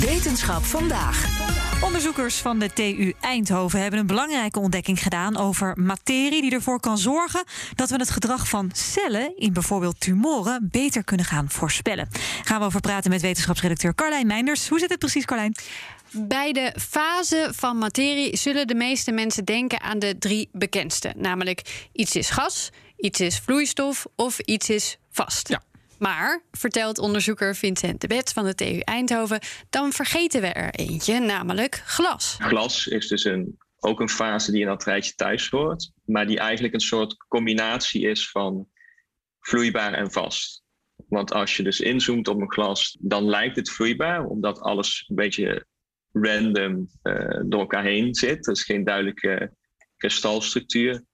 Wetenschap vandaag. Onderzoekers van de TU Eindhoven hebben een belangrijke ontdekking gedaan over materie die ervoor kan zorgen dat we het gedrag van cellen in bijvoorbeeld tumoren beter kunnen gaan voorspellen. Gaan we over praten met wetenschapsredacteur Carlijn Meinders. Hoe zit het precies, Carlijn? Bij de fase van materie zullen de meeste mensen denken aan de drie bekendste. Namelijk iets is gas, iets is vloeistof of iets is vast. Ja. Maar, vertelt onderzoeker Vincent de Bets van de TU Eindhoven, dan vergeten we er eentje, namelijk glas. Glas is dus een, ook een fase die in dat rijtje thuis hoort, maar die eigenlijk een soort combinatie is van vloeibaar en vast. Want als je dus inzoomt op een glas, dan lijkt het vloeibaar, omdat alles een beetje random uh, door elkaar heen zit. Er is geen duidelijke kristalstructuur.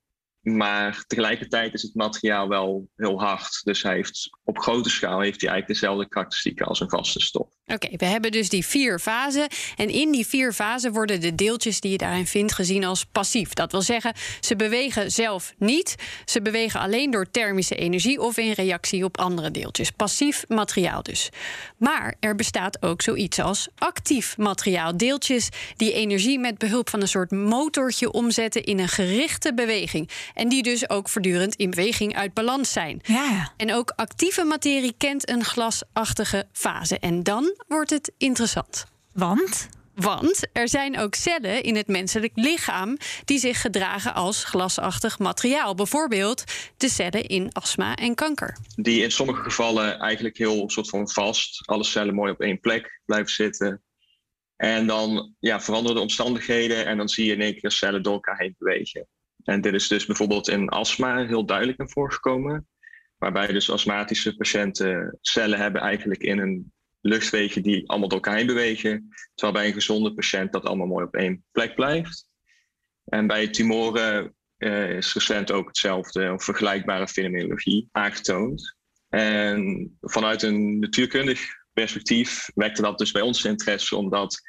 Maar tegelijkertijd is het materiaal wel heel hard. Dus hij heeft, op grote schaal heeft hij eigenlijk dezelfde karakteristieken als een vaste stof. Oké, we hebben dus die vier fasen. En in die vier fasen worden de deeltjes die je daarin vindt gezien als passief. Dat wil zeggen, ze bewegen zelf niet. Ze bewegen alleen door thermische energie of in reactie op andere deeltjes. Passief materiaal dus. Maar er bestaat ook zoiets als actief materiaal. Deeltjes die energie met behulp van een soort motortje omzetten in een gerichte beweging. En die dus ook voortdurend in beweging uit balans zijn. Ja. En ook actieve materie kent een glasachtige fase. En dan wordt het interessant. Want? Want er zijn ook cellen in het menselijk lichaam die zich gedragen als glasachtig materiaal. Bijvoorbeeld de cellen in astma en kanker. Die in sommige gevallen eigenlijk heel soort van vast, alle cellen mooi op één plek blijven zitten. En dan ja, veranderen de omstandigheden en dan zie je in één keer cellen door elkaar heen bewegen. En dit is dus bijvoorbeeld in astma heel duidelijk naar voren gekomen. Waarbij dus astmatische patiënten cellen hebben eigenlijk in een luchtwegen die allemaal door elkaar heen bewegen. Terwijl bij een gezonde patiënt dat allemaal mooi op één plek blijft. En bij tumoren uh, is recent ook hetzelfde, of vergelijkbare fenomenologie aangetoond. En vanuit een natuurkundig perspectief wekte dat dus bij ons interesse, omdat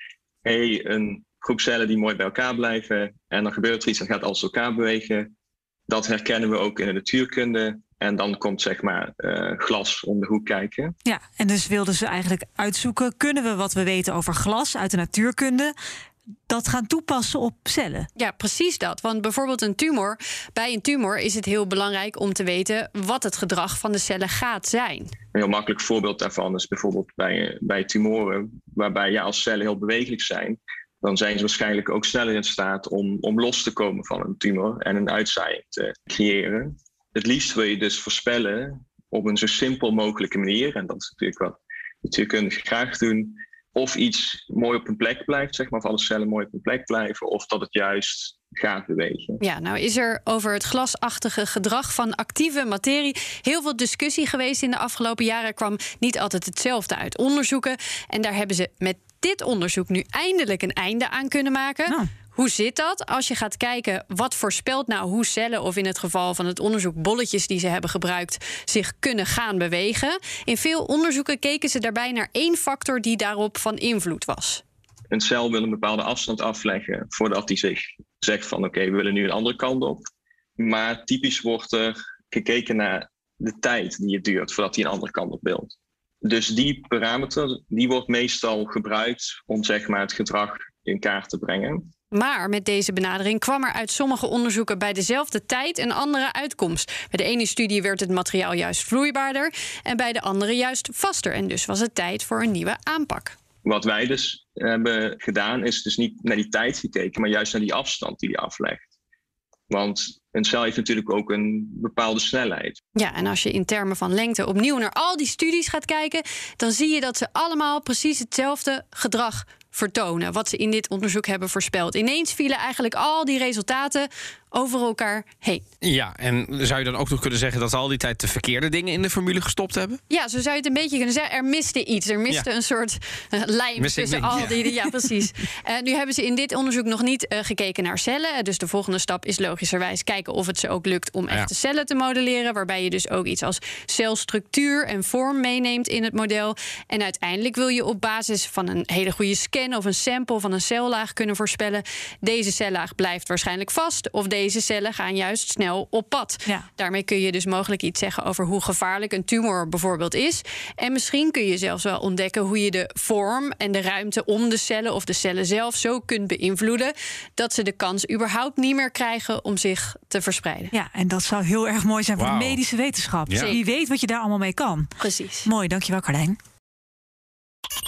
hey, een groep cellen die mooi bij elkaar blijven en dan gebeurt er iets en gaat alles elkaar bewegen. Dat herkennen we ook in de natuurkunde. En dan komt zeg maar uh, glas om de hoek kijken. Ja, en dus wilden ze eigenlijk uitzoeken: kunnen we wat we weten over glas uit de natuurkunde dat gaan toepassen op cellen. Ja, precies dat. Want bijvoorbeeld een tumor. Bij een tumor is het heel belangrijk om te weten wat het gedrag van de cellen gaat zijn. Een heel makkelijk voorbeeld daarvan is bijvoorbeeld bij, bij tumoren, waarbij ja, als cellen heel bewegelijk zijn, dan zijn ze waarschijnlijk ook sneller in staat om, om los te komen van een tumor en een uitzaaiing te creëren. Het liefst wil je dus voorspellen op een zo simpel mogelijke manier, en dat is natuurlijk wat natuurkundigen graag doen, of iets mooi op een plek blijft, zeg maar, of alle cellen mooi op een plek blijven, of dat het juist gaat bewegen. Ja, nou is er over het glasachtige gedrag van actieve materie heel veel discussie geweest in de afgelopen jaren. Er kwam niet altijd hetzelfde uit onderzoeken. En daar hebben ze met dit onderzoek nu eindelijk een einde aan kunnen maken. Nou. Hoe zit dat? Als je gaat kijken wat voorspelt nou hoe cellen, of in het geval van het onderzoek bolletjes die ze hebben gebruikt, zich kunnen gaan bewegen. In veel onderzoeken keken ze daarbij naar één factor die daarop van invloed was. Een cel wil een bepaalde afstand afleggen voordat hij zich zegt van oké, we willen nu een andere kant op. Maar typisch wordt er gekeken naar de tijd die het duurt voordat hij een andere kant op wil. Dus die parameter die wordt meestal gebruikt om zeg maar, het gedrag in kaart te brengen. Maar met deze benadering kwam er uit sommige onderzoeken bij dezelfde tijd een andere uitkomst. Bij de ene studie werd het materiaal juist vloeibaarder en bij de andere juist vaster. En dus was het tijd voor een nieuwe aanpak. Wat wij dus hebben gedaan, is dus niet naar die tijd gekeken, maar juist naar die afstand die die aflegt. Want een cel heeft natuurlijk ook een bepaalde snelheid. Ja, en als je in termen van lengte opnieuw naar al die studies gaat kijken, dan zie je dat ze allemaal precies hetzelfde gedrag vertonen. Wat ze in dit onderzoek hebben voorspeld. Ineens vielen eigenlijk al die resultaten over elkaar heen. Ja, en zou je dan ook nog kunnen zeggen dat ze al die tijd de verkeerde dingen in de formule gestopt hebben? Ja, zo zou je het een beetje kunnen zeggen. Er miste iets. Er miste een soort uh, lijm Missing tussen link, al die. Ja, precies. Uh, nu hebben ze in dit onderzoek nog niet uh, gekeken naar cellen. Dus de volgende stap is logischerwijs kijken of het ze ook lukt om echte Ja. cellen te modelleren. Waarbij je dus ook iets als celstructuur en vorm meeneemt in het model. En uiteindelijk wil je op basis van een hele goede scan of een sample van een cellaag kunnen voorspellen. Deze cellaag blijft waarschijnlijk vast. Of deze cellen gaan juist snel op pad. Ja. Daarmee kun je dus mogelijk iets zeggen over hoe gevaarlijk een tumor bijvoorbeeld is. En misschien kun je zelfs wel ontdekken hoe je de vorm en de ruimte om de cellen of de cellen zelf zo kunt beïnvloeden dat ze de kans überhaupt niet meer krijgen om zich te verspreiden. Ja, en dat zou heel erg mooi zijn voor de medische wetenschap. Ja. Wie weet wat je daar allemaal mee kan. Precies. Mooi, dankjewel Carlijn.